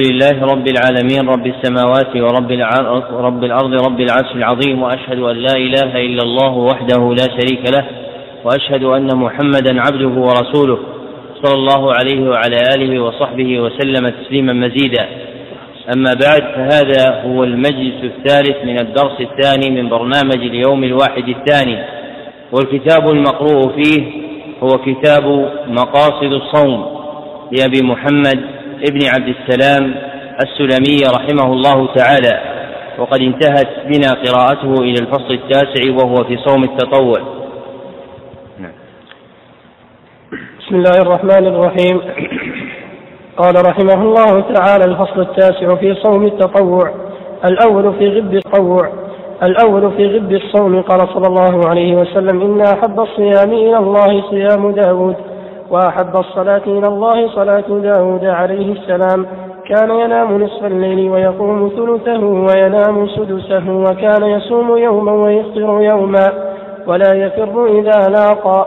لله رب العالمين رب السماوات ورب رب الأرض رب العرش العظيم وأشهد أن لا إله إلا الله وحده لا شريك له وأشهد أن محمدا عبده ورسوله صلى الله عليه وعلى آله وصحبه وسلم تسليما مزيدا. أما بعد فهذا هو المجلس الثالث من الدرس الثاني من برنامج اليوم الواحد الثاني والكتاب المقروء فيه هو كتاب مقاصد الصوم لأبي محمد ابن عبد السلام السلمي رحمه الله تعالى وقد انتهت بنا قراءته إلى الفصل التاسع وهو في صوم التطوع. نعم. بسم الله الرحمن الرحيم. قال رحمه الله تعالى الفصل التاسع في صوم التطوع الأول في غب التطوع الأول في غب الصوم قال صلى الله عليه وسلم إن أحب الصيام إلى الله صيام داود. وأحب الصلاة إلى الله صلاة داود عليه السلام. كان ينام نصف الليل ويقوم ثلثه وينام سدسه وكان يصوم يوما ويفطر يوما ولا يفر إذا لاقى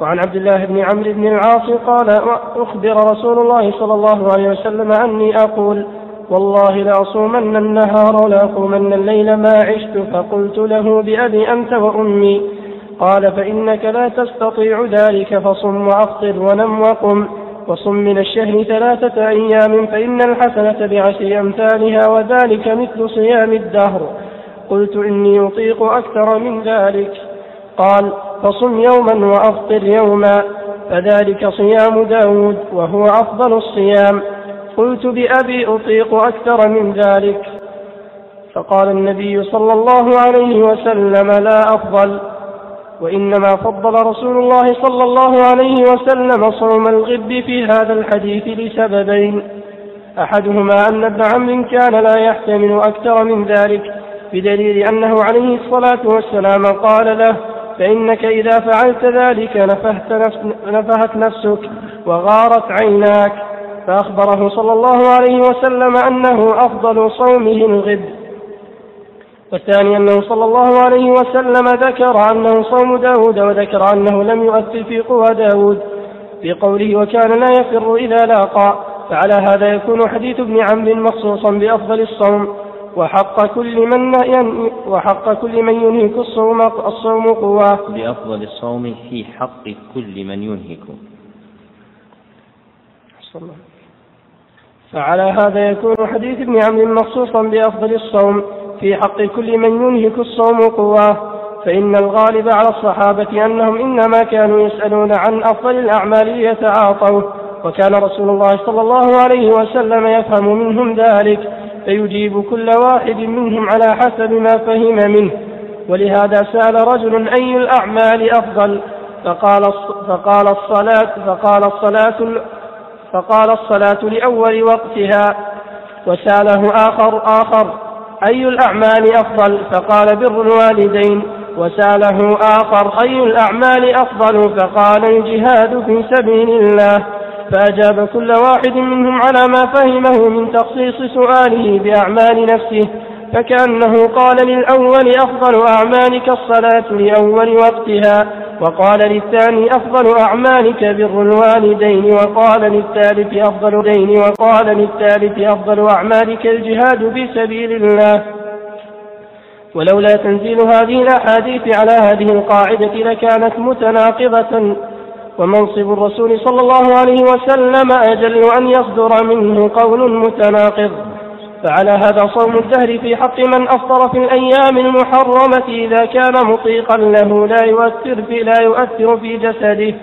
وعن عبد الله بن عمرو بن العاص قال أخبر رسول الله صلى الله عليه وسلم أني أقول والله لأصومن النهار ولأقومن الليل ما عشت. فقلت له بأبي أنت وأمي. قال فإنك لا تستطيع ذلك فصم وأفطر ونم وقم وصم من الشهر ثلاثة أيام فإن الحسنة بعشر أمثالها وذلك مثل صيام الدهر. قلت إني أطيق أكثر من ذلك. قال فصم يوما وأفطر يوما فذلك صيام داود وهو أفضل الصيام. قلت بأبي أطيق أكثر من ذلك. فقال النبي صلى الله عليه وسلم لا أفضل. وإنما فضل رسول الله صلى الله عليه وسلم صوم الغب في هذا الحديث لسببين. أحدهما أن ابن عم كان لا يحتمل أكثر من ذلك بدليل أنه عليه الصلاة والسلام قال له فإنك إذا فعلت ذلك نفهت, نفس نفهت نفسك وغارت عيناك. فأخبره صلى الله عليه وسلم أنه أفضل صومه الغب والثاني أنه صلى الله عليه وسلم ذكر أنه صوم داود وذكر أنه لم يؤثر في قوى داود في قوله وكان لا يفر إذا لاقى فعلى هذا يكون حديث ابن عمرو مخصوصا بأفضل الصوم وحق كل من ين وحق كل من ينهك الصوم الصوم قواه بأفضل الصوم في حق كل من ينهك. فعلى هذا يكون حديث ابن عمرو مخصوصا بأفضل الصوم. في حق كل من ينهك الصوم قواه فإن الغالب على الصحابة أنهم إنما كانوا يسألون عن أفضل الأعمال ليتعاطوه وكان رسول الله صلى الله عليه وسلم يفهم منهم ذلك فيجيب كل واحد منهم على حسب ما فهم منه. ولهذا سأل رجل أي الأعمال أفضل؟ فقال فقال الصلاة فقال الصلاة فقال الصلاة لأول وقتها وسأله آخر آخر. أي الأعمال أفضل؟ فقال بر الوالدين. وسأله آخر أي الأعمال أفضل؟ فقال الجهاد في سبيل الله. فأجاب كل واحد منهم على ما فهمه من تخصيص سؤاله بأعمال نفسه. فكأنه قال للأول أفضل أعمالك الصلاة لأول وقتها. وقال للثاني أفضل أعمالك بر الوالدين وقال للثالث أفضل دين وقال للثالث أفضل أعمالك الجهاد في سبيل الله. ولولا تنزيل هذه الأحاديث على هذه القاعدة لكانت متناقضة ومنصب الرسول صلى الله عليه وسلم أجل أن يصدر منه قول متناقض. فعلى هذا صوم الدهر في حق من أفطر في الأيام المحرمة إذا كان مطيقا له لا يؤثر في لا يؤثر في جسده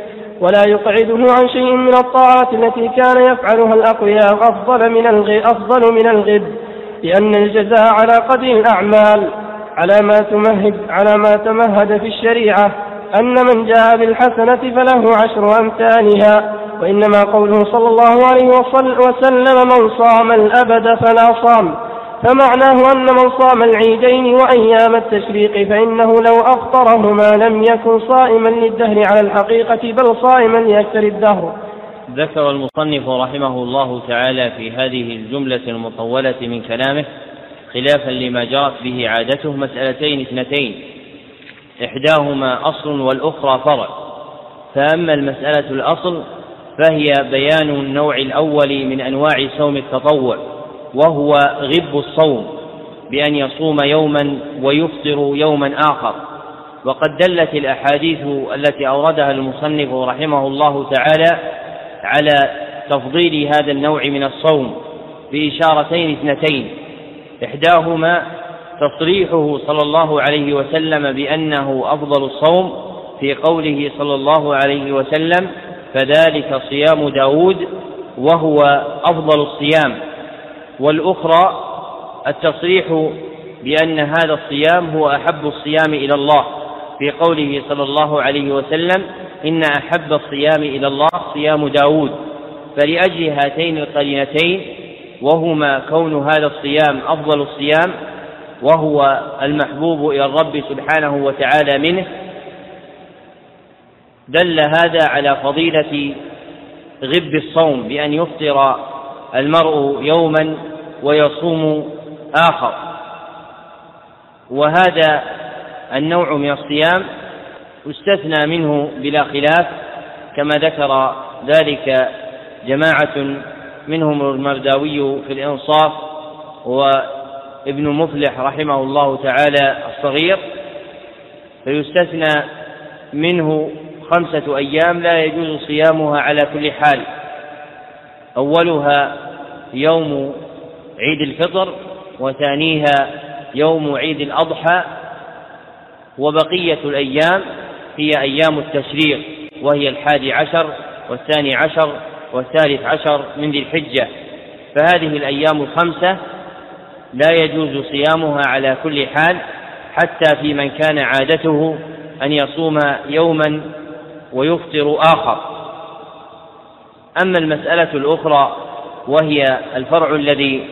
ولا يقعده عن شيء من الطاعات التي كان يفعلها الأقوياء أفضل من أفضل من الغد لأن الجزاء على قدر الأعمال على ما تمهد على ما تمهد في الشريعة أن من جاء بالحسنة فله عشر أمثالها. وإنما قوله صلى الله عليه وسلم من صام الأبد فلا صام. فمعناه أن من صام العيدين وأيام التشريق فإنه لو أفطرهما لم يكن صائما للدهر على الحقيقة بل صائما لأكثر الدهر. ذكر المصنف رحمه الله تعالى في هذه الجملة المطولة من كلامه خلافا لما جرت به عادته مسألتين اثنتين. إحداهما أصل والأخرى فرع. فأما المسألة الأصل فهي بيان النوع الأول من أنواع صوم التطوع وهو غب الصوم بأن يصوم يوما ويفطر يوما آخر. وقد دلت الأحاديث التي أوردها المصنف رحمه الله تعالى على تفضيل هذا النوع من الصوم بإشارتين اثنتين. إحداهما تصريحه صلى الله عليه وسلم بأنه أفضل الصوم في قوله صلى الله عليه وسلم فذلك صيام داود وهو أفضل الصيام. والأخرى التصريح بأن هذا الصيام هو أحب الصيام إلى الله في قوله صلى الله عليه وسلم إن أحب الصيام إلى الله صيام داود. فلأجل هاتين القرينتين وهما كون هذا الصيام أفضل الصيام وهو المحبوب إلى الرب سبحانه وتعالى منه دل هذا على فضيلة غب الصوم بأن يفطر المرء يوما ويصوم آخر. وهذا النوع من الصيام يستثنى منه بلا خلاف كما ذكر ذلك جماعة منهم المرداوي في الإنصاف وابن مفلح رحمه الله تعالى الصغير فيستثنى منه خمسة أيام لا يجوز صيامها على كل حال. أولها يوم عيد الفطر وثانيها يوم عيد الأضحى وبقية الأيام هي أيام التشريق وهي الحادي عشر والثاني عشر والثالث عشر من ذي الحجة. فهذه الأيام الخمسة لا يجوز صيامها على كل حال حتى في من كان عادته أن يصوم يوما ويفطر آخر. أما المسألة الأخرى وهي الفرع الذي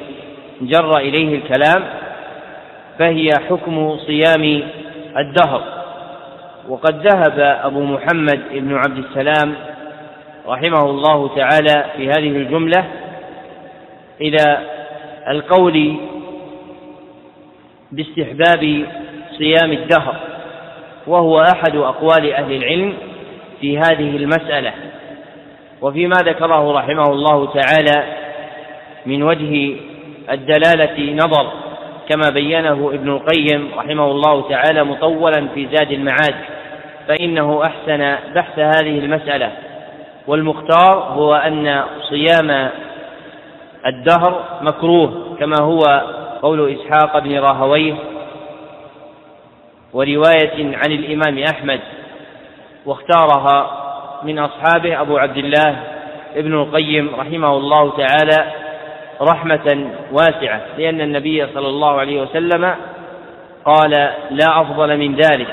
جر إليه الكلام فهي حكم صيام الدهر. وقد ذهب أبو محمد بن عبد السلام رحمه الله تعالى في هذه الجملة إلى القول باستحباب صيام الدهر وهو أحد أقوال أهل العلم في هذه المسألة. وفيما ذكره رحمه الله تعالى من وجه الدلالة نظر كما بينه ابن القيم رحمه الله تعالى مطولا في زاد المعاد فإنه أحسن بحث هذه المسألة. والمختار هو أن صيام الدهر مكروه كما هو قول إسحاق بن راهويه ورواية عن الإمام أحمد. واختارها من أصحابه أبو عبد الله ابن القيم رحمه الله تعالى رحمة واسعة لأن النبي صلى الله عليه وسلم قال لا أفضل من ذلك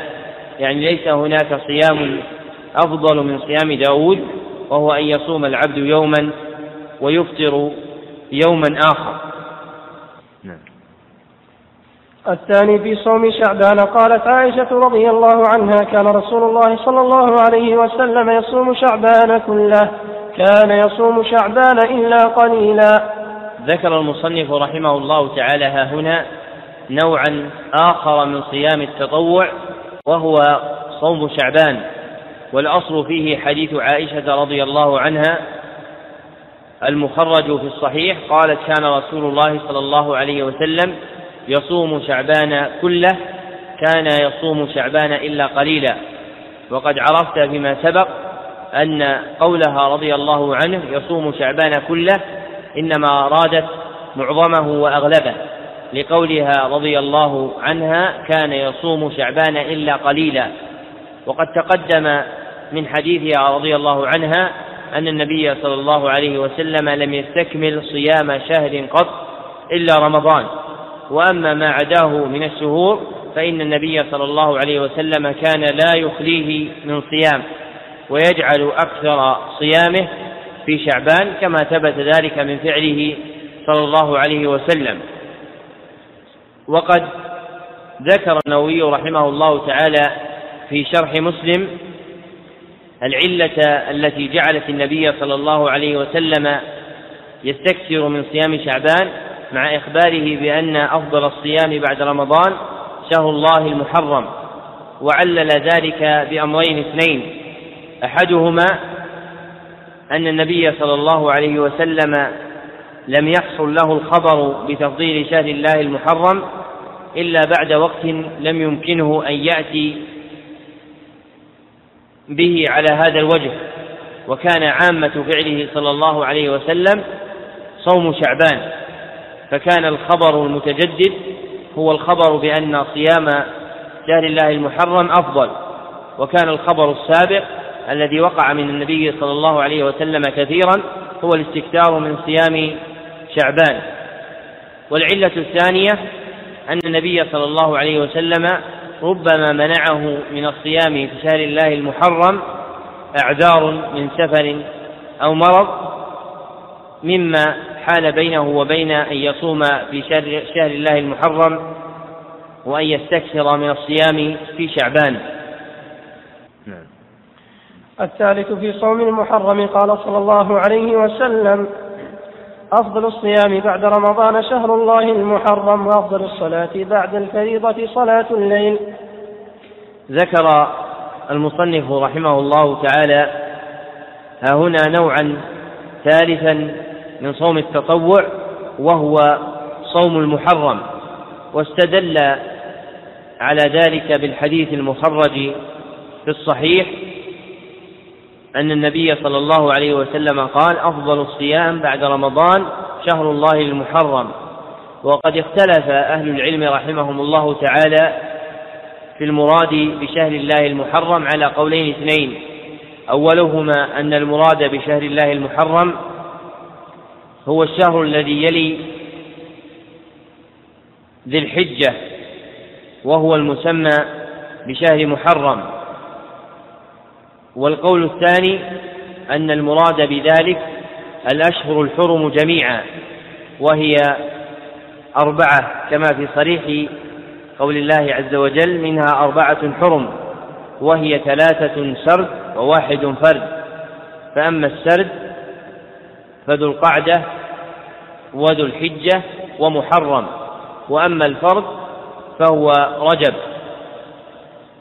يعني ليس هناك صيام أفضل من صيام داود وهو أن يصوم العبد يوما ويفطر يوما آخر نعم. الثاني في صوم شعبان قالت عائشة رضي الله عنها كان رسول الله صلى الله عليه وسلم يصوم شعبان كله. كان يصوم شعبان إلا قليلا. ذكر المصنف رحمه الله تعالى ها هنا نوعا آخر من صيام التطوع وهو صوم شعبان. والأصل فيه حديث عائشة رضي الله عنها المخرج في الصحيح قالت كان رسول الله صلى الله عليه وسلم يصوم شعبان كله كان يصوم شعبان إلا قليلا. وقد عرفت فيما سبق أن قولها رضي الله عنه يصوم شعبان كله إنما أرادت معظمه وأغلبه لقولها رضي الله عنها كان يصوم شعبان إلا قليلا. وقد تقدم من حديثها رضي الله عنها أن النبي صلى الله عليه وسلم لم يستكمل صيام شهر قط إلا رمضان. وأما ما عداه من الشهور فإن النبي صلى الله عليه وسلم كان لا يخليه من صيام ويجعل أكثر صيامه في شعبان كما ثبت ذلك من فعله صلى الله عليه وسلم. وقد ذكر النووي رحمه الله تعالى في شرح مسلم العلة التي جعلت النبي صلى الله عليه وسلم يستكثر من صيام شعبان مع إخباره بأن أفضل الصيام بعد رمضان شهر الله المحرم وعلل ذلك بأمرين اثنين. أحدهما أن النبي صلى الله عليه وسلم لم يحصل له الخبر بتفضيل شهر الله المحرم إلا بعد وقت لم يمكنه أن يأتي به على هذا الوجه. وكان عامة فعله صلى الله عليه وسلم صوم شعبان. فكان الخبر المتجدد هو الخبر بأن صيام شهر الله المحرم أفضل وكان الخبر السابق الذي وقع من النبي صلى الله عليه وسلم كثيرا هو الاستكثار من صيام شعبان. والعلة الثانية أن النبي صلى الله عليه وسلم ربما منعه من الصيام في شهر الله المحرم أعذار من سفر أو مرض مما حال بينه وبين أن يصوم في شهر, شهر الله المحرم وأن يستكثر من الصيام في شعبان نعم. الثالث في صوم المحرم قال صلى الله عليه وسلم أفضل الصيام بعد رمضان شهر الله المحرم وأفضل الصلاة بعد الفريضة صلاة الليل ذكر المصنف رحمه الله تعالى ها هنا نوعا ثالثا من صوم التطوع وهو صوم المحرم واستدل على ذلك بالحديث المخرج في الصحيح أن النبي صلى الله عليه وسلم قال أفضل الصيام بعد رمضان شهر الله المحرم. وقد اختلف أهل العلم رحمهم الله تعالى في المراد بشهر الله المحرم على قولين اثنين أولهما أن المراد بشهر الله المحرم هو الشهر الذي يلي ذي الحجة وهو المسمى بشهر محرم. والقول الثاني أن المراد بذلك الأشهر الحرم جميعا وهي أربعة كما في صريح قول الله عز وجل منها أربعة حرم وهي ثلاثة سرد وواحد فرد. فأما السرد فذو القعدة وذو الحجة ومحرم. وأما الفرد فهو رجب.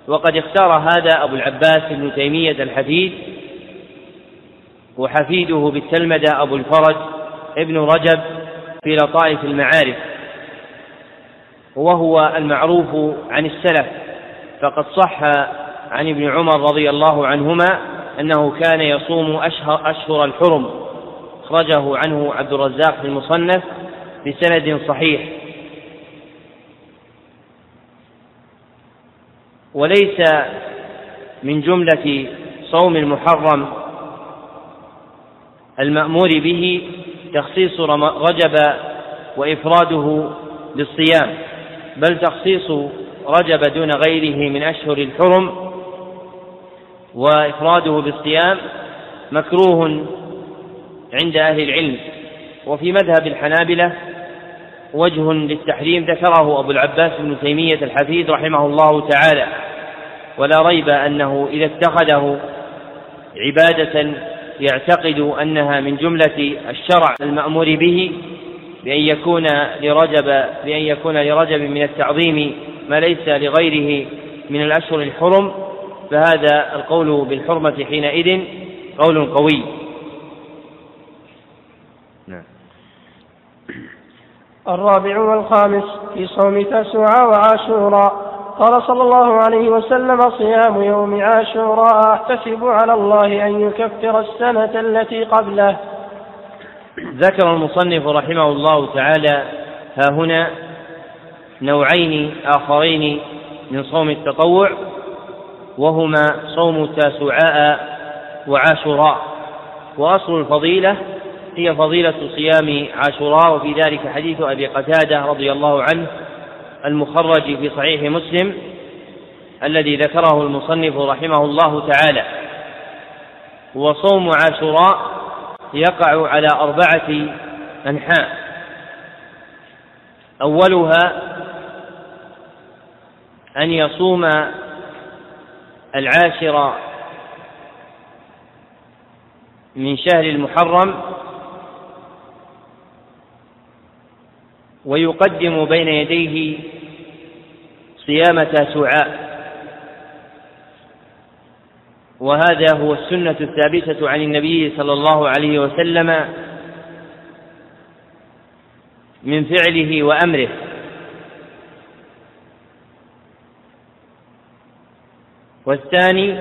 وقد اختار هذا أبو العباس ابن تيمية الحفيد وحفيده بالتلمذة أبو الفرج ابن رجب في لطائف المعارف. وهو المعروف عن السلف فقد صح عن ابن عمر رضي الله عنهما أنه كان يصوم أشهر, أشهر الحرم. أخرجه عنه عبد الرزاق في المصنف بسند صحيح. وليس من جملة صوم المحرم المأمور به تخصيص رجب وإفراده بالصيام بل تخصيص رجب دون غيره من أشهر الحرم وإفراده بالصيام مكروه عند أهل العلم. وفي مذهب الحنابلة وجه للتحريم ذكره أبو العباس بن تيمية الحفيد رحمه الله تعالى. ولا ريب أنه إذا اتخذه عبادة يعتقد أنها من جملة الشرع المأمور به بأن يكون لرجب بأن يكون لرجب من التعظيم ما ليس لغيره من الأشهر الحرم. فهذا القول بالحرمة حينئذ قول قوي نعم الرابع والخامس في صوم تسوع وعاشوراء قال صلى الله عليه وسلم صيام يوم عاشوراء احتسب على الله أن يكفر السنة التي قبله. ذكر المصنف رحمه الله تعالى ها هنا نوعين آخرين من صوم التطوع وهما صوم تاسوعاء وعاشوراء وأصل الفضيلة هي فضيلة صيام عاشوراء وفي ذلك حديث أبي قتادة رضي الله عنه المخرج في صحيح مسلم الذي ذكره المصنف رحمه الله تعالى. وصوم عاشوراء يقع على أربعة أنحاء. أولها أن يصوم العاشر من شهر المحرم ويقدم بين يديه صيام تاسوعاء وهذا هو السنة الثابتة عن النبي صلى الله عليه وسلم من فعله وأمره. والثاني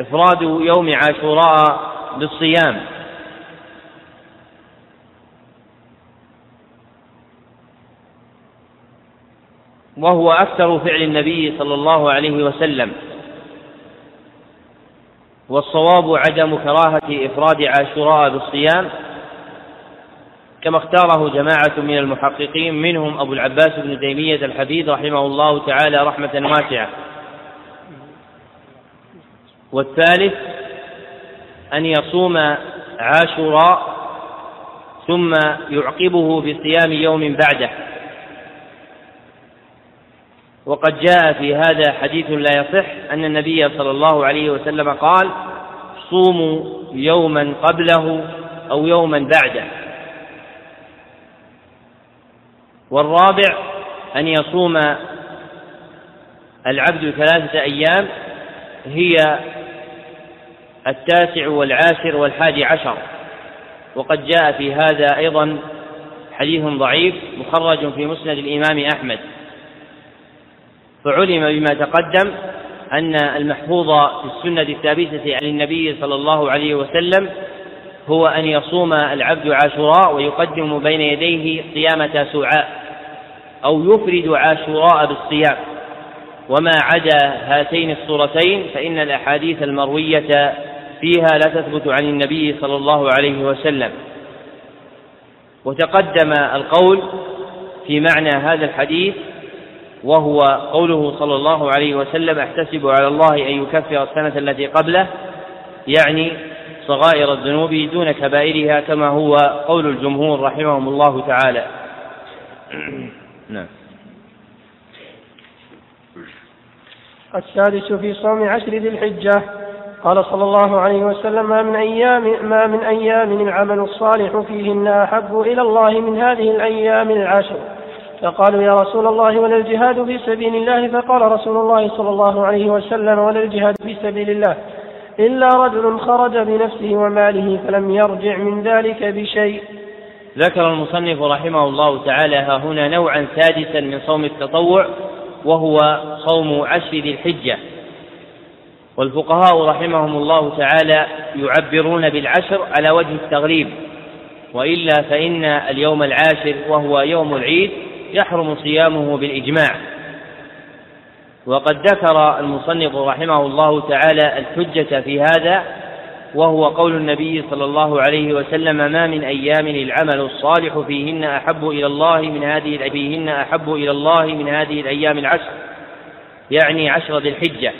إفراد يوم عاشوراء بالصيام وهو أكثر فعل النبي صلى الله عليه وسلم. والصواب عدم كراهة إفراد عاشوراء بالصيام كما اختاره جماعة من المحققين منهم أبو العباس بن تيمية الحفيد رحمه الله تعالى رحمة واسعة. والثالث أن يصوم عاشوراء ثم يعقبه بصيام يوم بعده. وقد جاء في هذا حديث لا يصح أن النبي صلى الله عليه وسلم قال صوموا يوما قبله أو يوما بعده. والرابع أن يصوم العبد ثلاثة أيام هي التاسع والعاشر والحادي عشر. وقد جاء في هذا أيضا حديث ضعيف مخرج في مسند الإمام أحمد. فعلم بما تقدم أن المحفوظ في السنة الثابتة عن النبي صلى الله عليه وسلم هو أن يصوم العبد عاشوراء ويقدم بين يديه صيام تاسوعاء أو يفرد عاشوراء بالصيام. وما عدا هاتين الصورتين فإن الأحاديث المروية فيها لا تثبت عن النبي صلى الله عليه وسلم. وتقدم القول في معنى هذا الحديث وهو قوله صلى الله عليه وسلم احتسب على الله أن يكفر السنة التي قبله يعني صغائر الذنوب دون كبائرها كما هو قول الجمهور رحمهم الله تعالى. نعم. السادس في صوم عشر ذي الحجة. قال صلى الله عليه وسلم ما من أيام ما من أيام العمل الصالح فيهن أحب إلى الله من هذه الأيام العشر. فقالوا يا رسول الله ولا الجهاد في سبيل الله؟ فقال رسول الله صلى الله عليه وسلم ولا الجهاد في سبيل الله إلا رجل خرج بنفسه وماله فلم يرجع من ذلك بشيء. ذكر المصنف رحمه الله تعالى ها هنا نوعا سادسا من صوم التطوع وهو صوم عشر ذي الحجة. والفقهاء رحمهم الله تعالى يعبرون بالعشر على وجه التغليب وإلا فإن اليوم العاشر وهو يوم العيد يحرم صيامه بالإجماع. وقد ذكر المصنف رحمه الله تعالى الحجة في هذا وهو قول النبي صلى الله عليه وسلم ما من أيام العمل الصالح فيهن أحب إلى الله من هذه فيهن أحب إلى الله من هذه الأيام العشر يعني عشر ذي الحجة.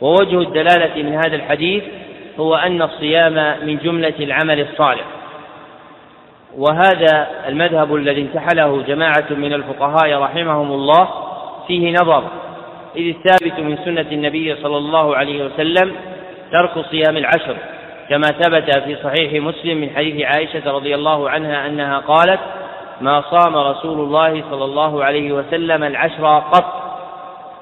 ووجه الدلالة من هذا الحديث هو أن الصيام من جملة العمل الصالح. وهذا المذهب الذي انتحله جماعة من الفقهاء رحمهم الله فيه نظر إذ الثابت من سنة النبي صلى الله عليه وسلم ترك صيام العشر كما ثبت في صحيح مسلم من حديث عائشة رضي الله عنها أنها قالت ما صام رسول الله صلى الله عليه وسلم العشر قط.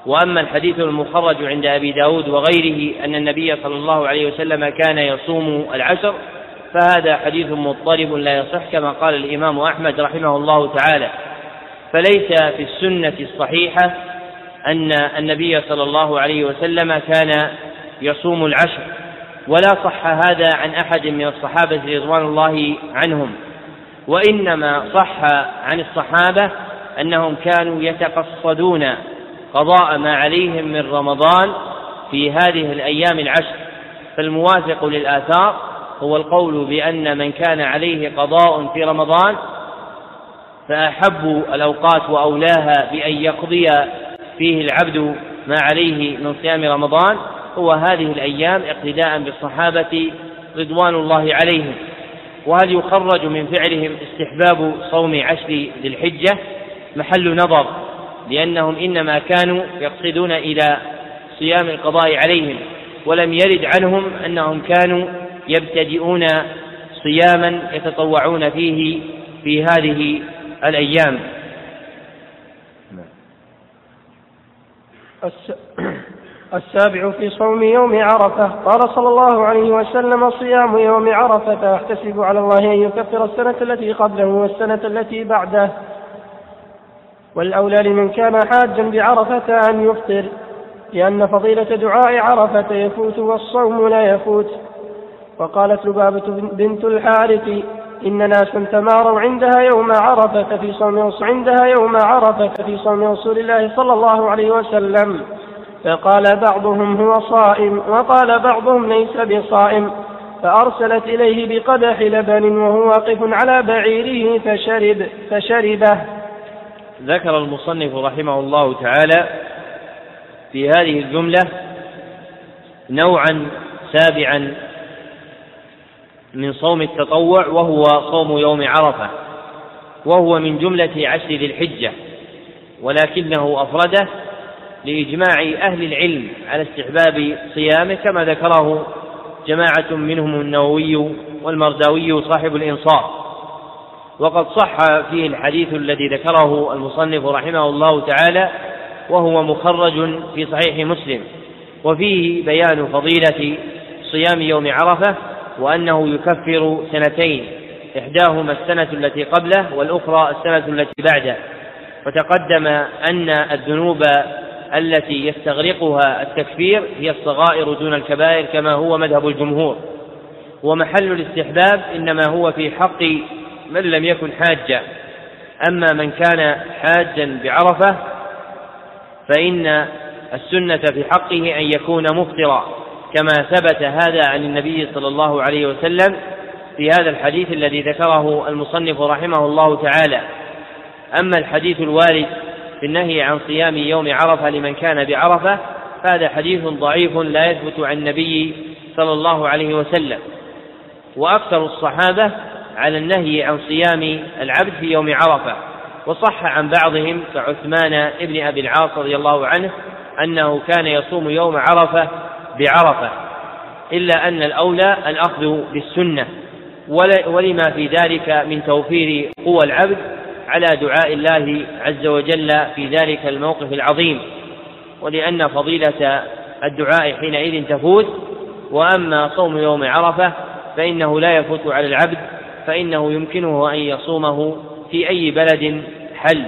وأما الحديث المخرج عند أبي داود وغيره أن النبي صلى الله عليه وسلم كان يصوم العشر فهذا حديث مضطرب لا يصح كما قال الإمام أحمد رحمه الله تعالى فليس في السنة الصحيحة أن النبي صلى الله عليه وسلم كان يصوم العشر ولا صح هذا عن أحد من الصحابة رضوان الله عنهم وإنما صح عن الصحابة أنهم كانوا يتقصدون قضاء ما عليهم من رمضان في هذه الأيام العشر فالموافق للآثار هو القول بأن من كان عليه قضاء في رمضان فأحب الأوقات وأولاها بأن يقضي فيه العبد ما عليه من صيام رمضان هو هذه الأيام اقتداء بالصحابة رضوان الله عليهم. وهل يخرج من فعلهم استحباب صوم عشر ذي الحجة؟ محل نظر لأنهم إنما كانوا يقصدون إلى صيام القضاء عليهم ولم يرد عنهم أنهم كانوا يبتدئون صياما يتطوعون فيه في هذه الأيام. السابع في صوم يوم عرفة. قال صلى الله عليه وسلم صيام يوم عرفة أحتسب على الله أن يكفر السنة التي قبله والسنة التي بعده. والأولى لمن كان حاجا بعرفة أن يفطر لأن فضيلة دعاء عرفة يفوت والصوم لا يفوت. وقالت لبابة بنت الحارث إن ناسا تماروا عندها يوم عرفة في صوم عندها يوم عرفة في صوم رسول الله صلى الله عليه وسلم. فقال بعضهم هو صائم وقال بعضهم ليس بصائم. فأرسلت إليه بقدح لبن وهو واقف على بعيره فشرب فشربه. ذكر المصنف رحمه الله تعالى في هذه الجملة نوعا سابعا من صوم التطوع وهو صوم يوم عرفة وهو من جملة عشر ذي الحجة ولكنه أفرده لإجماع أهل العلم على استحباب صيامه كما ذكره جماعة منهم النووي والمرداوي صاحب الإنصاف. وقد صح فيه الحديث الذي ذكره المصنف رحمه الله تعالى وهو مخرج في صحيح مسلم وفيه بيان فضيلة صيام يوم عرفة وأنه يكفر سنتين إحداهما السنة التي قبله والأخرى السنة التي بعده. وتقدم أن الذنوب التي يستغرقها التكفير هي الصغائر دون الكبائر كما هو مذهب الجمهور. ومحل الاستحباب إنما هو في حق من لم يكن حاجا أما من كان حاجا بعرفة فإن السنة في حقه أن يكون مفطرا. كما ثبت هذا عن النبي صلى الله عليه وسلم في هذا الحديث الذي ذكره المصنف رحمه الله تعالى. أما الحديث الوارد في النهي عن صيام يوم عرفة لمن كان بعرفة فهذا حديث ضعيف لا يثبت عن النبي صلى الله عليه وسلم. وأكثر الصحابة على النهي عن صيام العبد في يوم عرفة. وصح عن بعضهم كعثمان ابن أبي العاص رضي الله عنه أنه كان يصوم يوم عرفة بعرفة إلا أن الأولى الأخذ بالسنة. ولما في ذلك من توفير قوى العبد على دعاء الله عز وجل في ذلك الموقف العظيم. ولأن فضيلة الدعاء حينئذ تفوت وأما صوم يوم عرفة فإنه لا يفوت على العبد فإنه يمكنه أن يصومه في أي بلد حل.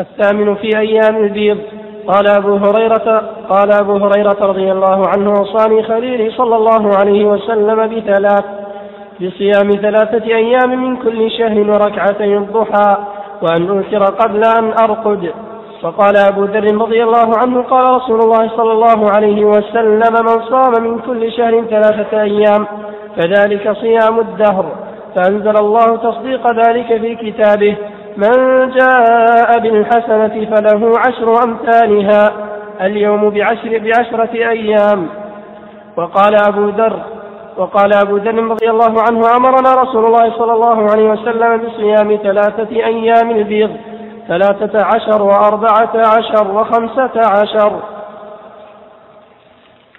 الثامن في أيام البيض. قال أبو هريرة قال أبو هريرة رضي الله عنه وصاني خليلي صلى الله عليه وسلم بثلاث بصيام ثلاثة أيام من كل شهر وركعتي الضحى وأن أوتر قبل أن أرقد. فقال أبو ذر رضي الله عنه قال رسول الله صلى الله عليه وسلم من صام من كل شهر ثلاثة أيام فذلك صيام الدهر فأنزل الله تصديق ذلك في كتابه. من جاء بالحسنة فله عشر أمثالها اليوم بعشر بعشرة أيام. وقال أبو ذر وقال أبو ذر رضي الله عنه أمرنا رسول الله صلى الله عليه وسلم بصيام ثلاثة أيام البيض ثلاثة عشر وأربعة عشر وخمسة عشر.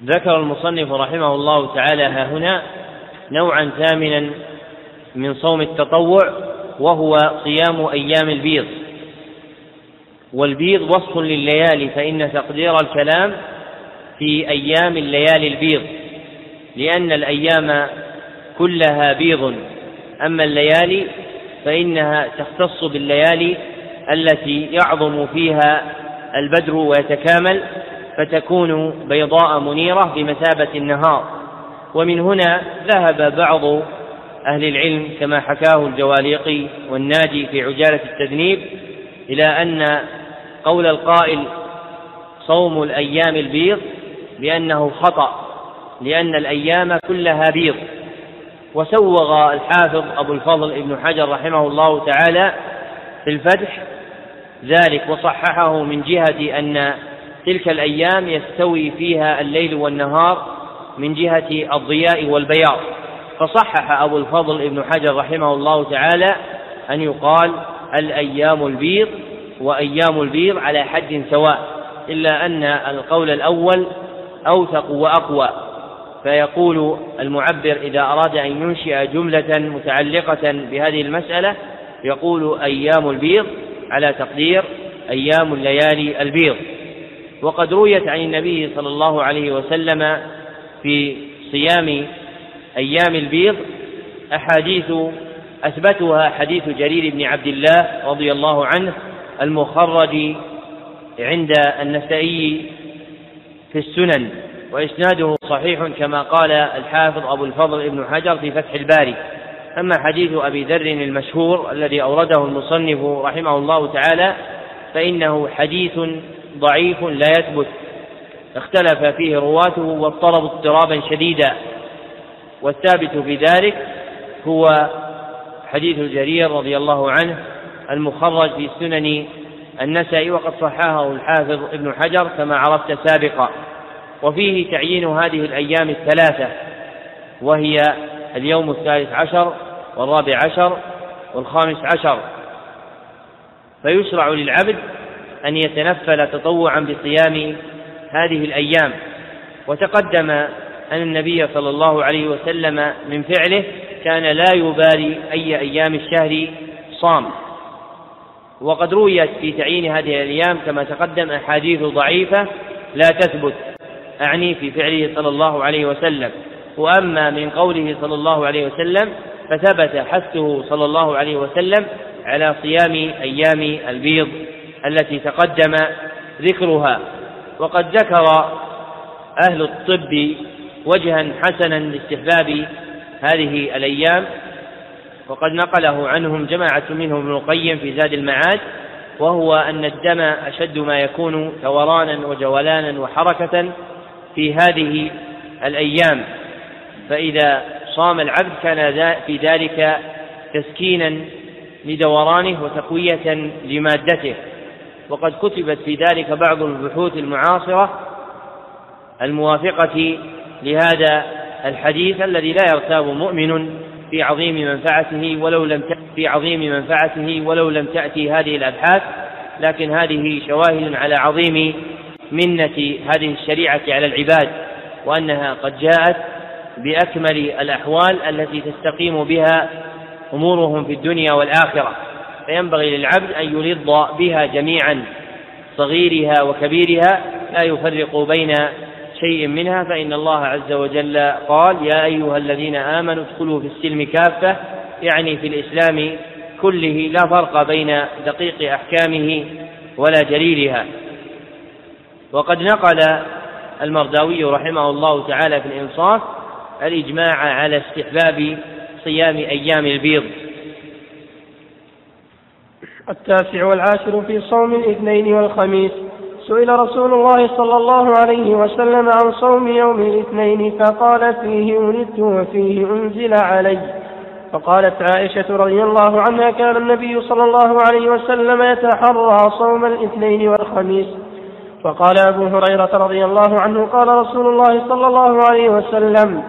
ذكر المصنف رحمه الله تعالى ها هنا نوعا ثامنا من صوم التطوع وهو صيام أيام البيض. والبيض وصف لليالي فإن تقدير الكلام في أيام الليالي البيض لأن الأيام كلها بيض. أما الليالي فإنها تختص بالليالي التي يعظم فيها البدر ويتكامل فتكون بيضاء منيرة بمثابة النهار. ومن هنا ذهب بعض أهل العلم كما حكاه الجواليقي والناجي في عجالة التذنيب إلى أن قول القائل صوم الأيام البيض بأنه خطأ لأن الأيام كلها بيض. وسوغ الحافظ أبو الفضل ابن حجر رحمه الله تعالى في الفتح ذلك وصححه من جهة أن تلك الأيام يستوي فيها الليل والنهار من جهة الضياء والبياض. فصحح أبو الفضل ابن حجر رحمه الله تعالى أن يقال الأيام البيض وأيام البيض على حد سواء إلا أن القول الأول أوثق وأقوى فيقول المعبر إذا أراد أن ينشئ جملة متعلقة بهذه المسألة يقول أيام البيض على تقدير أيام الليالي البيض. وقد رويت عن النبي صلى الله عليه وسلم في صيام أيام البيض أحاديث أثبتها حديث جرير بن عبد الله رضي الله عنه المخرج عند النسائي في السنن وإسناده صحيح كما قال الحافظ أبو الفضل ابن حجر في فتح الباري. أما حديث أبي ذر المشهور الذي أورده المصنف رحمه الله تعالى فإنه حديث ضعيف لا يثبت. اختلف فيه رواته واضطربوا اضطرابا شديدا. والثابت في ذلك هو حديث جرير رضي الله عنه المخرج في سنن النسائي وقد صححه الحافظ ابن حجر كما عرفت سابقا. وفيه تعيين هذه الأيام الثلاثة وهي اليوم الثالث عشر والرابع عشر والخامس عشر. فيشرع للعبد أن يتنفل تطوعا بصيام هذه الأيام وتقدم أن النبي صلى الله عليه وسلم من فعله كان لا يبالي أي أيام الشهر صام. وقد رويت في تعيين هذه الأيام كما تقدم أحاديث ضعيفة لا تثبت أعني في فعله صلى الله عليه وسلم. وأما من قوله صلى الله عليه وسلم فثبت حثه صلى الله عليه وسلم على صيام أيام البيض التي تقدم ذكرها. وقد ذكر أهل الطب وجها حسنا لاستحباب هذه الأيام وقد نقله عنهم جماعة منهم ابن القيم في زاد المعاد وهو أن الدم أشد ما يكون ثورانا وجولانا وحركة في هذه الأيام. فإذا صام العبد كان في ذلك تسكينا لدورانه وتقوية لمادته. وقد كتبت في ذلك بعض البحوث المعاصرة الموافقة لهذا الحديث الذي لا يرتاب مؤمن في عظيم منفعته ولو لم في عظيم منفعته ولو لم تأتي هذه الأبحاث لكن هذه شواهد على عظيم منة هذه الشريعة على العباد وأنها قد جاءت بأكمل الأحوال التي تستقيم بها أمورهم في الدنيا والآخرة. فينبغي للعبد أن يلظ بها جميعا صغيرها وكبيرها لا يفرق بين شيء منها فإن الله عز وجل قال يا أيها الذين آمنوا ادخلوا في السلم كافة يعني في الإسلام كله لا فرق بين دقيق أحكامه ولا جليلها وقد نقل المرداوي رحمه الله تعالى في الإنصاف الإجماع على استحباب صيام أيام البيض. التاسع والعاشر في صوم الاثنين والخميس. سئل رسول الله صلى الله عليه وسلم عن صوم يوم الاثنين فقال فيه ولدت وفيه أنزل علي. فقالت عائشة رضي الله عنها كان النبي صلى الله عليه وسلم يتحرى صوم الاثنين والخميس. وقال أبو هريرة رضي الله عنه قال رسول الله صلى الله عليه وسلم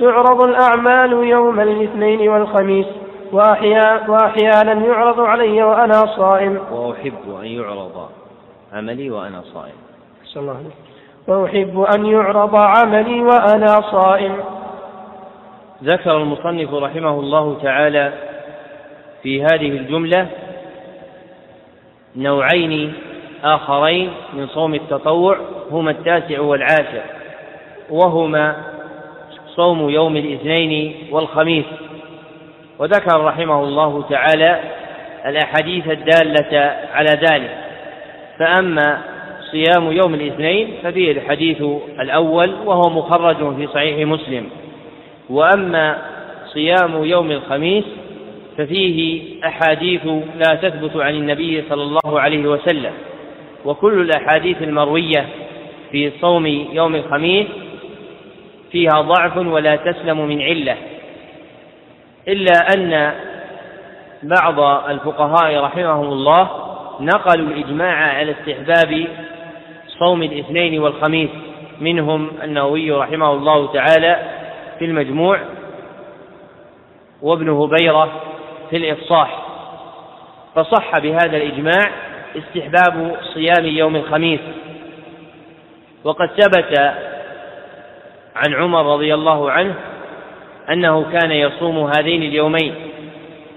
تعرض الأعمال يوم الاثنين والخميس وأحيانا يعرض علي وأنا صائم. وأحب أن يعرض. عملي وأنا صائم. صلى الله عليه وأحب أن يعرض عملي وأنا صائم. ذكر المصنف رحمه الله تعالى في هذه الجملة نوعين آخرين من صوم التطوع هما التاسع والعاشر وهما صوم يوم الاثنين والخميس. وذكر رحمه الله تعالى الأحاديث الدالة على ذلك. فأما صيام يوم الاثنين ففيه الحديث الأول وهو مخرج في صحيح مسلم. وأما صيام يوم الخميس ففيه أحاديث لا تثبت عن النبي صلى الله عليه وسلم. وكل الأحاديث المروية في صوم يوم الخميس فيها ضعف ولا تسلم من علة. إلا أن بعض الفقهاء رحمهم الله نقلوا الإجماع على استحباب صوم الاثنين والخميس. منهم النووي رحمه الله تعالى في المجموع وابن هبيرة في الإفصاح. فصح بهذا الإجماع استحباب صيام يوم الخميس. وقد ثبت عن عمر رضي الله عنه أنه كان يصوم هذين اليومين.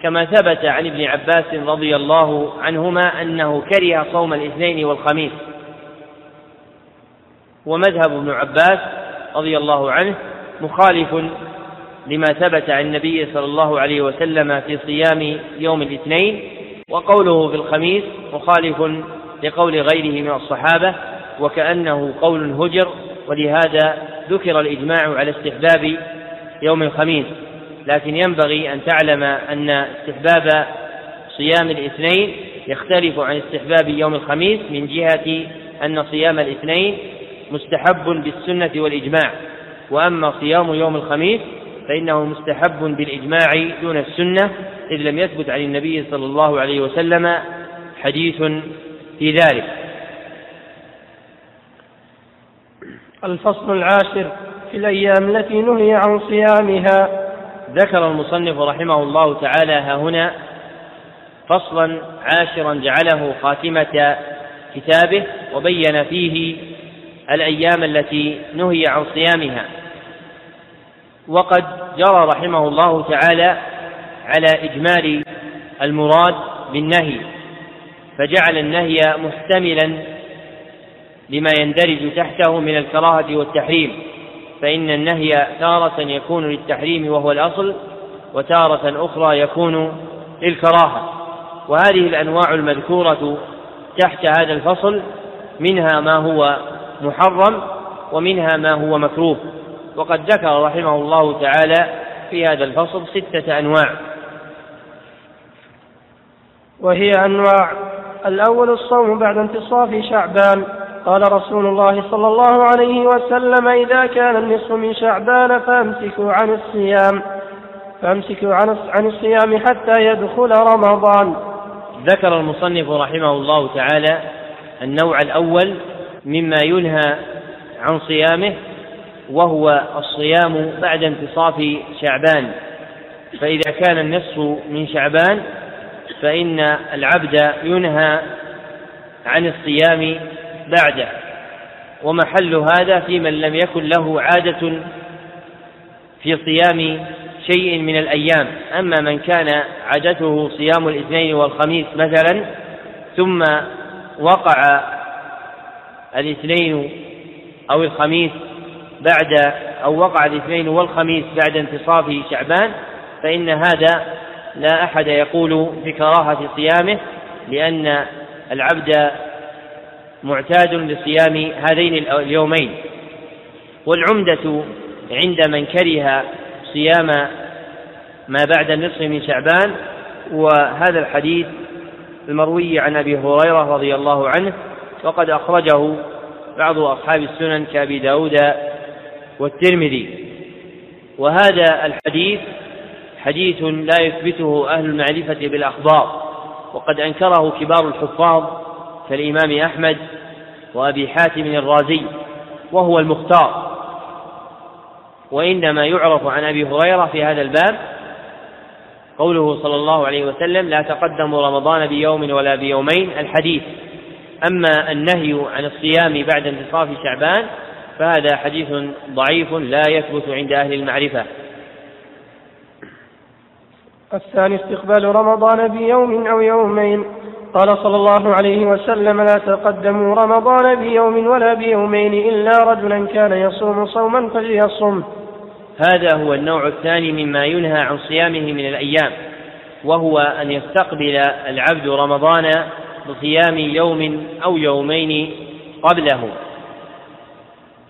كما ثبت عن ابن عباس رضي الله عنهما أنه كره صوم الاثنين والخميس. ومذهب ابن عباس رضي الله عنه مخالف لما ثبت عن النبي صلى الله عليه وسلم في صيام يوم الاثنين وقوله في الخميس مخالف لقول غيره من الصحابة وكأنه قول هجر ولهذا ذكر الإجماع على استحباب يوم الخميس. لكن ينبغي أن تعلم أن استحباب صيام الاثنين يختلف عن استحباب يوم الخميس من جهة أن صيام الاثنين مستحب بالسنة والإجماع وأما صيام يوم الخميس فإنه مستحب بالإجماع دون السنة إذ لم يثبت عن النبي صلى الله عليه وسلم حديث في ذلك. الفصل العاشر في الأيام التي نهي عن صيامها ذكر المصنف رحمه الله تعالى ها هنا فصلا عاشرا جعله خاتمة كتابه وبين فيه الأيام التي نهي عن صيامها. وقد جرى رحمه الله تعالى على إجمال المراد بالنهي فجعل النهي محتملا لما يندرج تحته من الكراهة والتحريم. فإن النهي تارة يكون للتحريم وهو الأصل وتارة أخرى يكون للكراهة. وهذه الأنواع المذكورة تحت هذا الفصل منها ما هو محرم ومنها ما هو مكروه. وقد ذكر رحمه الله تعالى في هذا الفصل ستة أنواع. وهي أنواع الأول الصوم بعد انتصاف شعبان قال رسول الله صلى الله عليه وسلم إذا كان النصف من شعبان فأمسكوا عن الصيام فأمسكوا عن عن الصيام حتى يدخل رمضان. ذكر المصنف رحمه الله تعالى النوع الأول مما ينهى عن صيامه وهو الصيام بعد انتصاف شعبان فإذا كان النصف من شعبان فإن العبد ينهى عن الصيام بعده. ومحل هذا في من لم يكن له عادة في صيام شيء من الأيام. أما من كان عادته صيام الاثنين والخميس مثلا ثم وقع الاثنين أو الخميس بعد أو وقع الاثنين والخميس بعد انتصاف شعبان فإن هذا لا أحد يقول بكراهة صيامه لأن العبد معتاد لصيام هذين اليومين. والعمدة عند من كره صيام ما بعد النصف من شعبان وهذا الحديث المروي عن أبي هريرة رضي الله عنه وقد أخرجه بعض أصحاب السنن كأبي داود والترمذي. وهذا الحديث حديث لا يثبته أهل المعرفة بالأخبار وقد أنكره كبار الحفاظ كالإمام أحمد وأبي حاتم الرازي وهو المختار. وإنما يعرف عن أبي هريرة في هذا الباب قوله صلى الله عليه وسلم لا تقدموا رمضان بيوم ولا بيومين الحديث. أما النهي عن الصيام بعد انتصاف شعبان فهذا حديث ضعيف لا يثبت عند أهل المعرفة. الثاني استقبال رمضان بيوم أو يومين قال صلى الله عليه وسلم لا تقدموا رمضان بيوم ولا بيومين إلا رجلا كان يصوم صوما فليصم. هذا هو النوع الثاني مما ينهى عن صيامه من الأيام وهو أن يستقبل العبد رمضان بصيام يوم أو يومين قبله.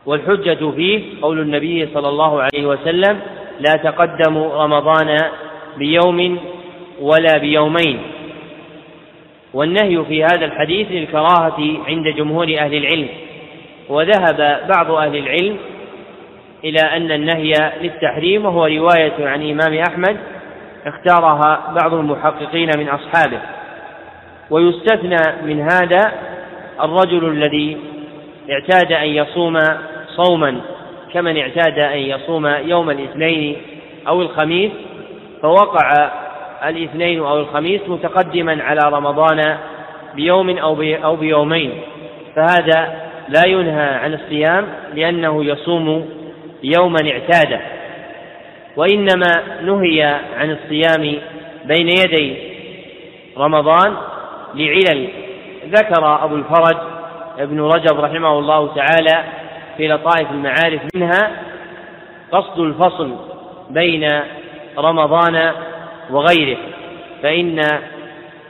والحجة فيه قول النبي صلى الله عليه وسلم لا تقدموا رمضان بيوم ولا بيومين والنهي في هذا الحديث للكراهة عند جمهور أهل العلم وذهب بعض أهل العلم إلى أن النهي للتحريم وهو رواية عن إمام أحمد اختارها بعض المحققين من أصحابه. ويستثنى من هذا الرجل الذي اعتاد أن يصوم صوما كمن اعتاد أن يصوم يوم الاثنين أو الخميس فوقع الاثنين أو الخميس متقدما على رمضان بيوم أو أو بيومين. فهذا لا ينهى عن الصيام لأنه يصوم يوما اعتاده. وإنما نهي عن الصيام بين يدي رمضان لعلل. ذكر أبو الفرج ابن رجب رحمه الله تعالى في لطائف المعارف منها قصد الفصل بين رمضان وغيره. فإن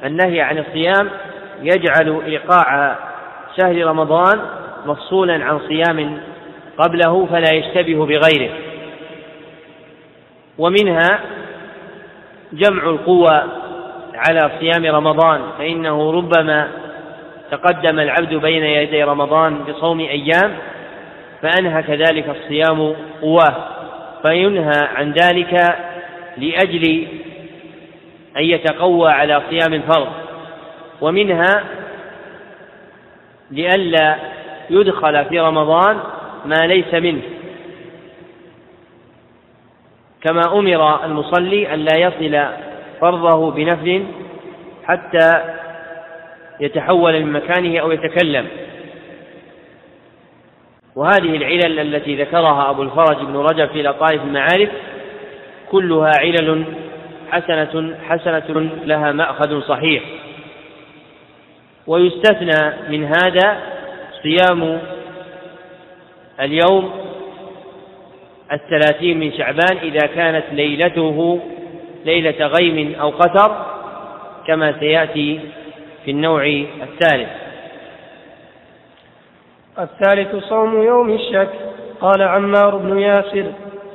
النهي عن الصيام يجعل إيقاع شهر رمضان مفصولا عن صيام قبله فلا يشتبه بغيره. ومنها جمع القوى على صيام رمضان فإنه ربما تقدم العبد بين يدي رمضان بصوم أيام فأنهى كذلك الصيام قواه فينهى عن ذلك لأجل أن يتقوى على صيام الفرض ومنها لئلا يدخل في رمضان ما ليس منه. كما أمر المصلي أن لا يصل فرضه بنفل حتى يتحول من مكانه أو يتكلم. وهذه العلل التي ذكرها أبو الفرج بن رجب في لطائف المعارف كلها علل حسنة حسنة لها مأخذ صحيح. ويستثنى من هذا صيام اليوم الثلاثين من شعبان إذا كانت ليلته ليلة غيم أو قتر كما سيأتي في النوع الثالث. الثالث صوم يوم الشك قال عمار بن ياسر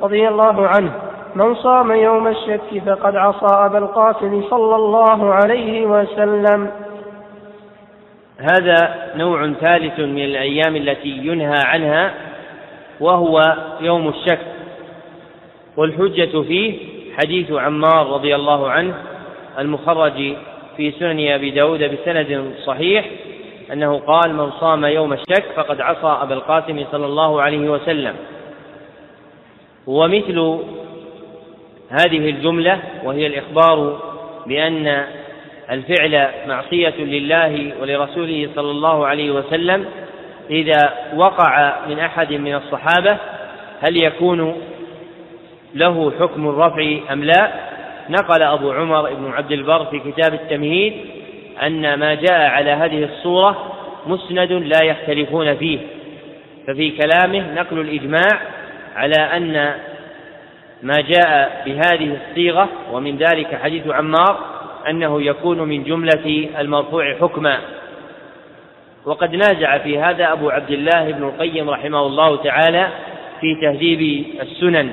رضي الله عنه. من صام يوم الشك فقد عصى أبا القاسم صلى الله عليه وسلم. هذا نوع ثالث من الأيام التي ينهى عنها وهو يوم الشك. والحجة فيه حديث عمار رضي الله عنه المخرج في سنن أبي داود بسند صحيح أنه قال من صام يوم الشك فقد عصى أبا القاسم صلى الله عليه وسلم. ومثل هذه الجملة وهي الإخبار بأن الفعل معصية لله ولرسوله صلى الله عليه وسلم إذا وقع من أحد من الصحابة هل يكون له حكم الرفع أم لا؟ نقل أبو عمر بن عبد البر في كتاب التمهيد أن ما جاء على هذه الصورة مسند لا يختلفون فيه ففي كلامه نقل الإجماع على أن ما جاء بهذه الصيغة ومن ذلك حديث عمار أنه يكون من جملة المرفوع حكما. وقد نازع في هذا أبو عبد الله بن القيم رحمه الله تعالى في تهذيب السنن.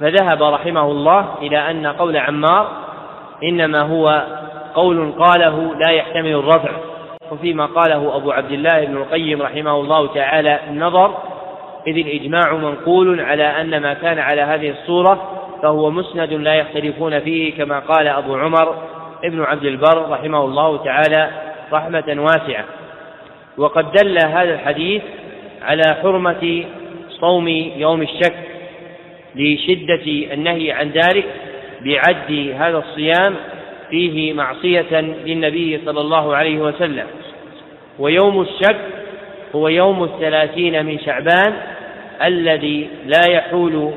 فذهب رحمه الله إلى أن قول عمار إنما هو قول قاله لا يحتمل الرفع. وفيما قاله أبو عبد الله بن القيم رحمه الله تعالى النظر إذ الإجماع منقول على أن ما كان على هذه الصورة فهو مسند لا يختلفون فيه كما قال أبو عمر ابن عبد البر رحمه الله تعالى رحمة واسعة. وقد دل هذا الحديث على حرمة صوم يوم الشك لشدة النهي عن ذلك بعد هذا الصيام فيه معصية للنبي صلى الله عليه وسلم. ويوم الشك هو يوم الثلاثين من شعبان الذي لا يحول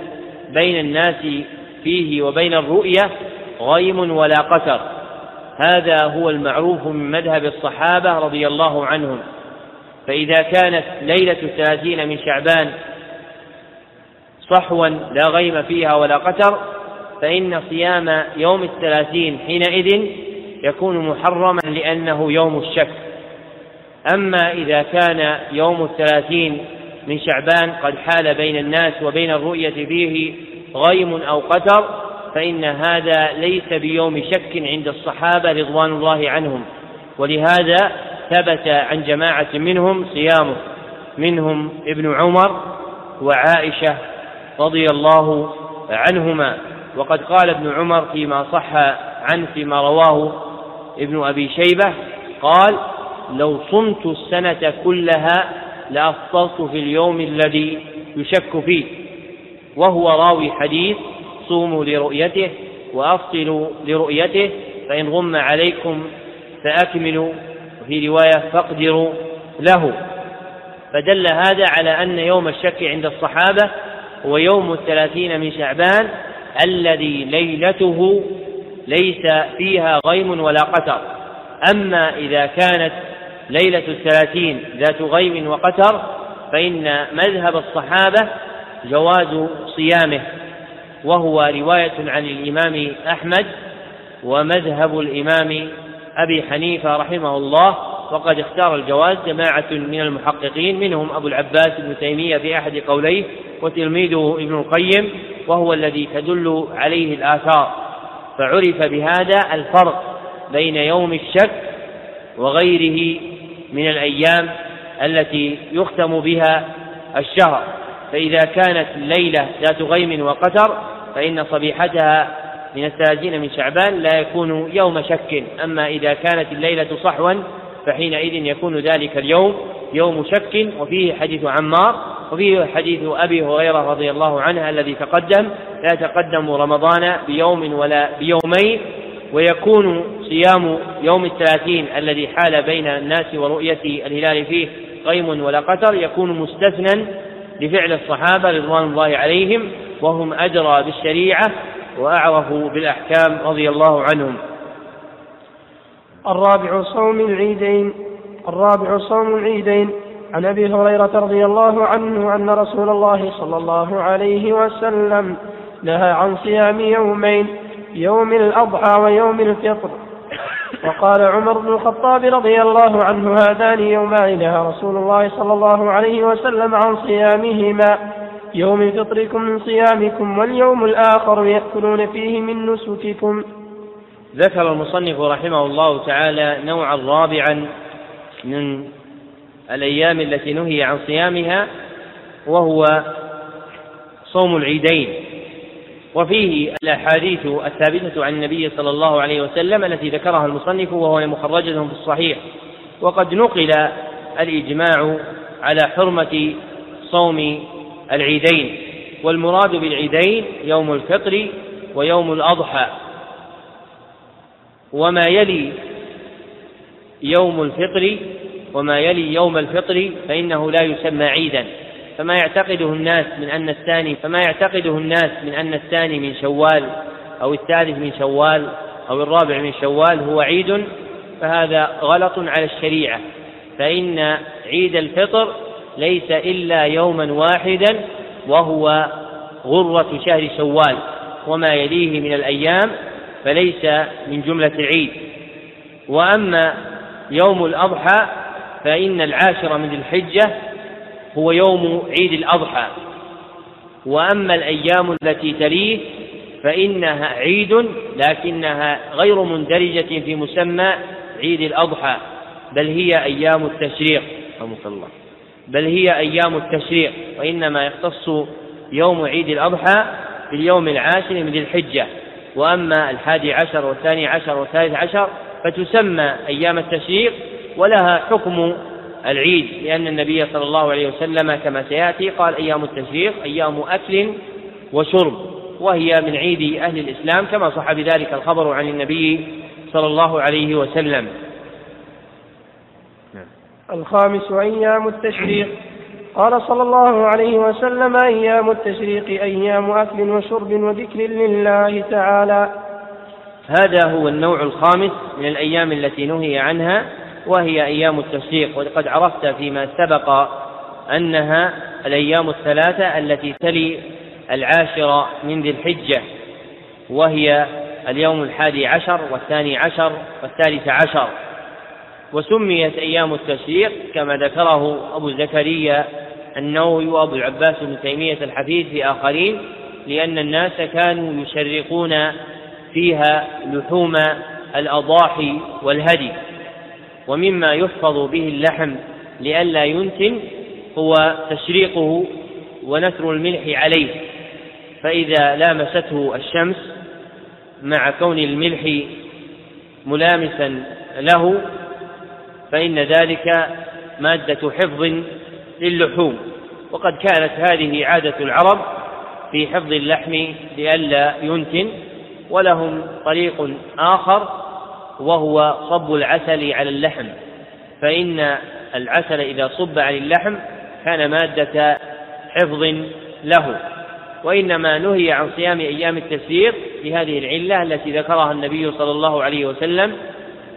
بين الناس فيه وبين الرؤية غيم ولا قتر. هذا هو المعروف من مذهب الصحابة رضي الله عنهم. فإذا كانت ليلة الثلاثين من شعبان صحوا لا غيم فيها ولا قتر فإن صيام يوم الثلاثين حينئذ يكون محرما لأنه يوم الشك. أما إذا كان يوم الثلاثين من شعبان قد حال بين الناس وبين الرؤية فيه غيم أو قتر فإن هذا ليس بيوم شك عند الصحابة رضوان الله عنهم. ولهذا ثبت عن جماعة منهم صيامه منهم ابن عمر وعائشة رضي الله عنهما. وقد قال ابن عمر فيما صح عنه فيما رواه ابن أبي شيبة قال لو صمت السنة كلها لأفطرت في اليوم الذي يشك فيه وهو راوي حديث صوموا لرؤيته وأفطروا لرؤيته فإن غم عليكم فأكملوا وفي رواية فاقدروا له. فدل هذا على أن يوم الشك عند الصحابة هو يوم الثلاثين من شعبان الذي ليلته ليس فيها غيم ولا قتر. أما إذا كانت ليلة الثلاثين ذات غيم وقتر فإن مذهب الصحابة جواز صيامه وهو رواية عن الإمام أحمد ومذهب الإمام أبي حنيفة رحمه الله وقد اختار الجواز جماعة من المحققين منهم أبو العباس ابن تيمية في أحد قوليه وتلميذه ابن القيم وهو الذي تدل عليه الآثار. فعرف بهذا الفرق بين يوم الشك وغيره من الأيام التي يختم بها الشهر. فإذا كانت الليلة ذات غيم وقتر فإن صبيحتها من الثلاثين من شعبان لا يكون يوم شك. أما إذا كانت الليلة صحوا فحينئذ يكون ذلك اليوم يوم شك. وفيه حديث عمار وفيه حديث أبي هريرة رضي الله عنه الذي تقدم لا يتقدم رمضان بيوم ولا بيومين ويكون صيام يوم الثلاثين الذي حال بين الناس ورؤية الهلال فيه غيم ولا قتر يكون مستثنى لفعل الصحابة رضوان الله عليهم وهم أدرى بالشريعة وأعرف بالأحكام رضي الله عنهم. الرابع صوم العيدين الرابع صوم العيدين عن أبي هريرة رضي الله عنه أن رسول الله صلى الله عليه وسلم نهى عن صيام يومين يوم الأضحى ويوم الفطر. وقال عمر بن الخطاب رضي الله عنه هذان يومان نهى رسول الله صلى الله عليه وسلم عن صيامهما. يوم فطركم من صيامكم واليوم الآخر يأكلون فيه من نسككم. ذكر المصنف رحمه الله تعالى نوعا رابعا من الأيام التي نهي عن صيامها وهو صوم العيدين. وفيه الأحاديث الثابتة عن النبي صلى الله عليه وسلم التي ذكرها المصنف وهو مخرجة في الصحيح. وقد نقل الإجماع على حرمة صوم العيدين والمراد بالعيدين يوم الفطر ويوم الأضحى. وما يلي يوم الفطر وما يلي يوم الفطر فإنه لا يسمى عيدا. فما يعتقده الناس من أن الثاني فما يعتقده الناس من أن الثاني من شوال أو الثالث من شوال أو الرابع من شوال هو عيد فهذا غلط على الشريعة. فإن عيد الفطر ليس إلا يوما واحدا وهو غرة شهر شوال وما يليه من الأيام فليس من جملة العيد. وأما يوم الأضحى فإن العاشر من الحجة هو يوم عيد الأضحى. وأما الأيام التي تليه فإنها عيد لكنها غير مندرجة في مسمى عيد الأضحى. بل هي أيام التشريق. الله. بل هي أيام التشريق. وإنما يختص يوم عيد الأضحى باليوم العاشر من ذي الحجة. وأما الحادي عشر والثاني عشر والثالث عشر فتسمى أيام التشريق ولها حكم العيد لأن النبي صلى الله عليه وسلم كما سيأتي قال أيام التشريق أيام أكل وشرب وهي من عيد أهل الإسلام كما صح بذلك الخبر عن النبي صلى الله عليه وسلم. الخامس أيام التشريق. قال صلى الله عليه وسلم أيام التشريق أيام أكل وشرب وذكر لله تعالى. هذا هو النوع الخامس من الأيام التي نهي عنها وهي أيام التشريق وقد عرفت فيما سبق أنها الأيام الثلاثة التي تلي العاشرة من ذي الحجة وهي اليوم الحادي عشر والثاني عشر والثالث عشر. وسميت أيام التشريق كما ذكره أبو زكريا النووي وأبو العباس بن تيمية الحفيد في آخرين لأن الناس كانوا يشرقون فيها لحوم الأضاحي والهدي. ومما يحفظ به اللحم لئلا ينتن هو تشريقه ونثر الملح عليه. فإذا لامسته الشمس مع كون الملح ملامسا له فإن ذلك مادة حفظ للحوم. وقد كانت هذه عادة العرب في حفظ اللحم لئلا ينتن ولهم طريق آخر وهو صب العسل على اللحم فإن العسل إذا صب على اللحم كان مادة حفظ له. وإنما نهي عن صيام أيام التشريق لهذه العلة التي ذكرها النبي صلى الله عليه وسلم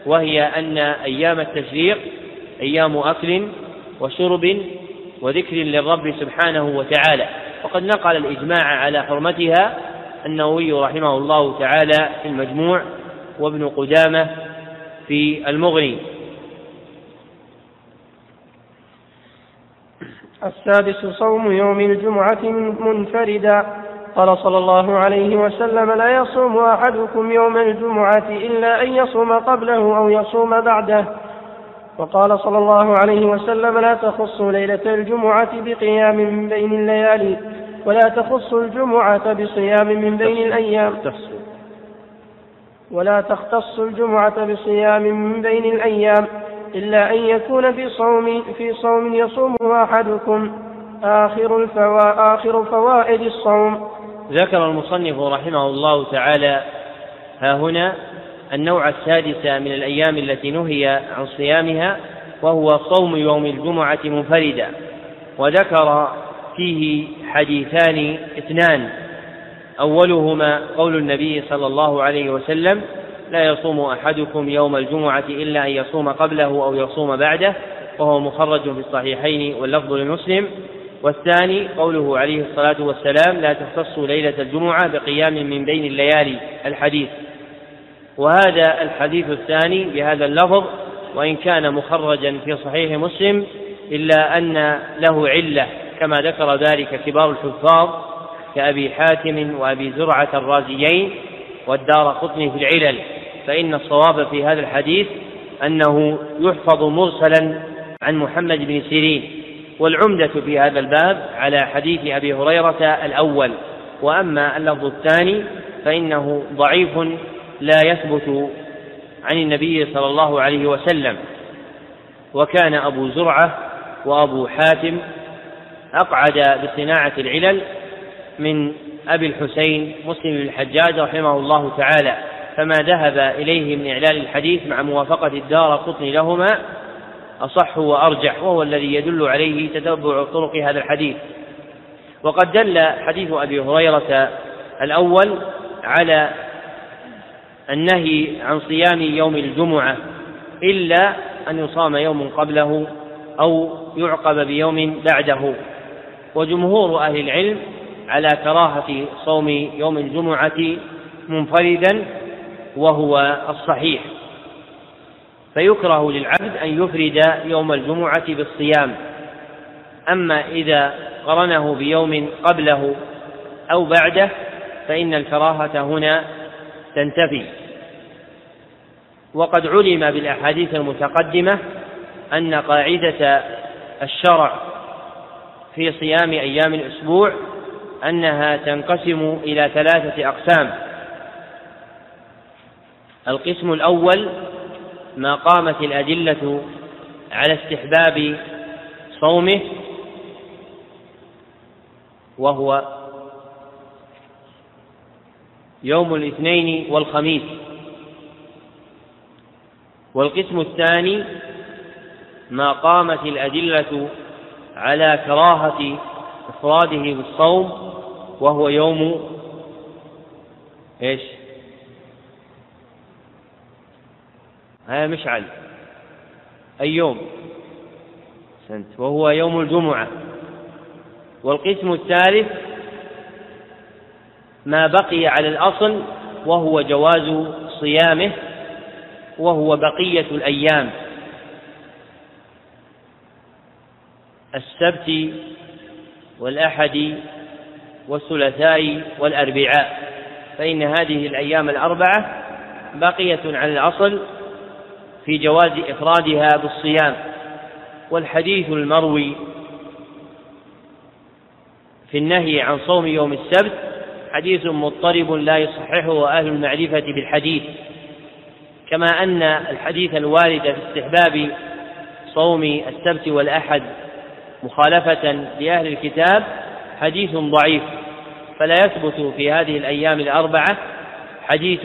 وهي أن أيام التشريق أيام أكل وشرب وذكر للرب سبحانه وتعالى. وقد نقل الإجماع على حرمتها النووي رحمه الله تعالى في المجموع. وابن قدامة في المغني. السادس صوم يوم الجمعة منفردا. قال صلى الله عليه وسلم لا يصوم أحدكم يوم الجمعة إلا أن يصوم قبله أو يصوم بعده. وقال صلى الله عليه وسلم لا تخصوا ليلة الجمعة بقيام من بين الليالي ولا تخصوا الجمعة بصيام من بين الأيام. ولا تختص الجمعة بصيام من بين الأيام إلا أن يكون في صوم في صوم يصومه أحدكم. آخر الفوا آخر فوائد الصوم. ذكر المصنف رحمه الله تعالى ها هنا النوع السادس من الأيام التي نهي عن صيامها وهو صوم يوم الجمعة منفردا. وذكر فيه حديثان اثنان. أولهما قول النبي صلى الله عليه وسلم لا يصوم أحدكم يوم الجمعة إلا أن يصوم قبله أو يصوم بعده وهو مخرج في الصحيحين واللفظ لمسلم. والثاني قوله عليه الصلاة والسلام لا تختصوا ليلة الجمعة بقيام من بين الليالي الحديث. وهذا الحديث الثاني بهذا اللفظ وإن كان مخرجا في صحيح مسلم إلا أن له علة كما ذكر ذلك كبار الحفاظ كأبي حاتم وأبي زرعة الرازيين والدار قطني في العلل. فإن الصواب في هذا الحديث أنه يحفظ مرسلا عن محمد بن سيرين. والعمدة في هذا الباب على حديث أبي هريرة الأول. وأما اللفظ الثاني فإنه ضعيف لا يثبت عن النبي صلى الله عليه وسلم. وكان أبو زرعة وأبو حاتم أقعد بصناعة العلل من أبي الحسين مسلم بن الحجاج رحمه الله تعالى فما ذهب إليه من إعلال الحديث مع موافقة الدار قطن لهما أصح وأرجح وهو الذي يدل عليه تتبع طرق هذا الحديث. وقد دل حديث أبي هريرة الأول على النهي عن صيام يوم الجمعة إلا أن يصام يوم قبله أو يعقب بيوم بعده. وجمهور أهل العلم على كراهة صوم يوم الجمعة منفردا وهو الصحيح. فيكره للعبد أن يفرد يوم الجمعة بالصيام. أما إذا قرنه بيوم قبله أو بعده فإن الكراهة هنا تنتفي. وقد علم بالأحاديث المتقدمة أن قاعدة الشرع في صيام أيام الأسبوع أنها تنقسم إلى ثلاثة أقسام. القسم الأول ما قامت الأدلة على استحباب صومه وهو يوم الاثنين والخميس. والقسم الثاني ما قامت الأدلة على كراهة إفراده بالصوم وهو يوم إيش؟ هذا مشعل. أي يوم؟ سنت. وهو يوم الجمعة. والقسم الثالث ما بقي على الأصل وهو جواز صيامه وهو بقية الأيام. السبت والأحد والثلاثاء والأربعاء. فإن هذه الأيام الأربعة باقية على الأصل في جواز إفرادها بالصيام. والحديث المروي في النهي عن صوم يوم السبت حديث مضطرب لا يصححه أهل المعرفة بالحديث. كما أن الحديث الوارد في استحباب صوم السبت والأحد مخالفة لأهل الكتاب حديث ضعيف فلا يثبت في هذه الأيام الأربعة حديث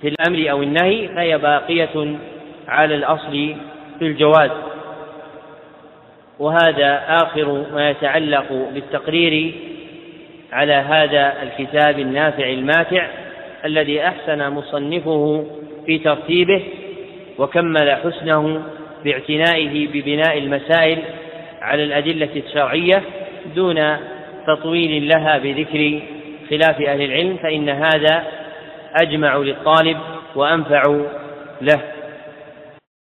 في الأمر أو النهي فهي باقية على الأصل في الجواز. وهذا آخر ما يتعلق بالتقرير على هذا الكتاب النافع الماتع الذي أحسن مصنفه في ترتيبه وكمل حسنه باعتنائه ببناء المسائل على الأدلة الشرعية دون تطويل لها بذكر خلاف أهل العلم فإن هذا أجمع للطالب وأنفع له.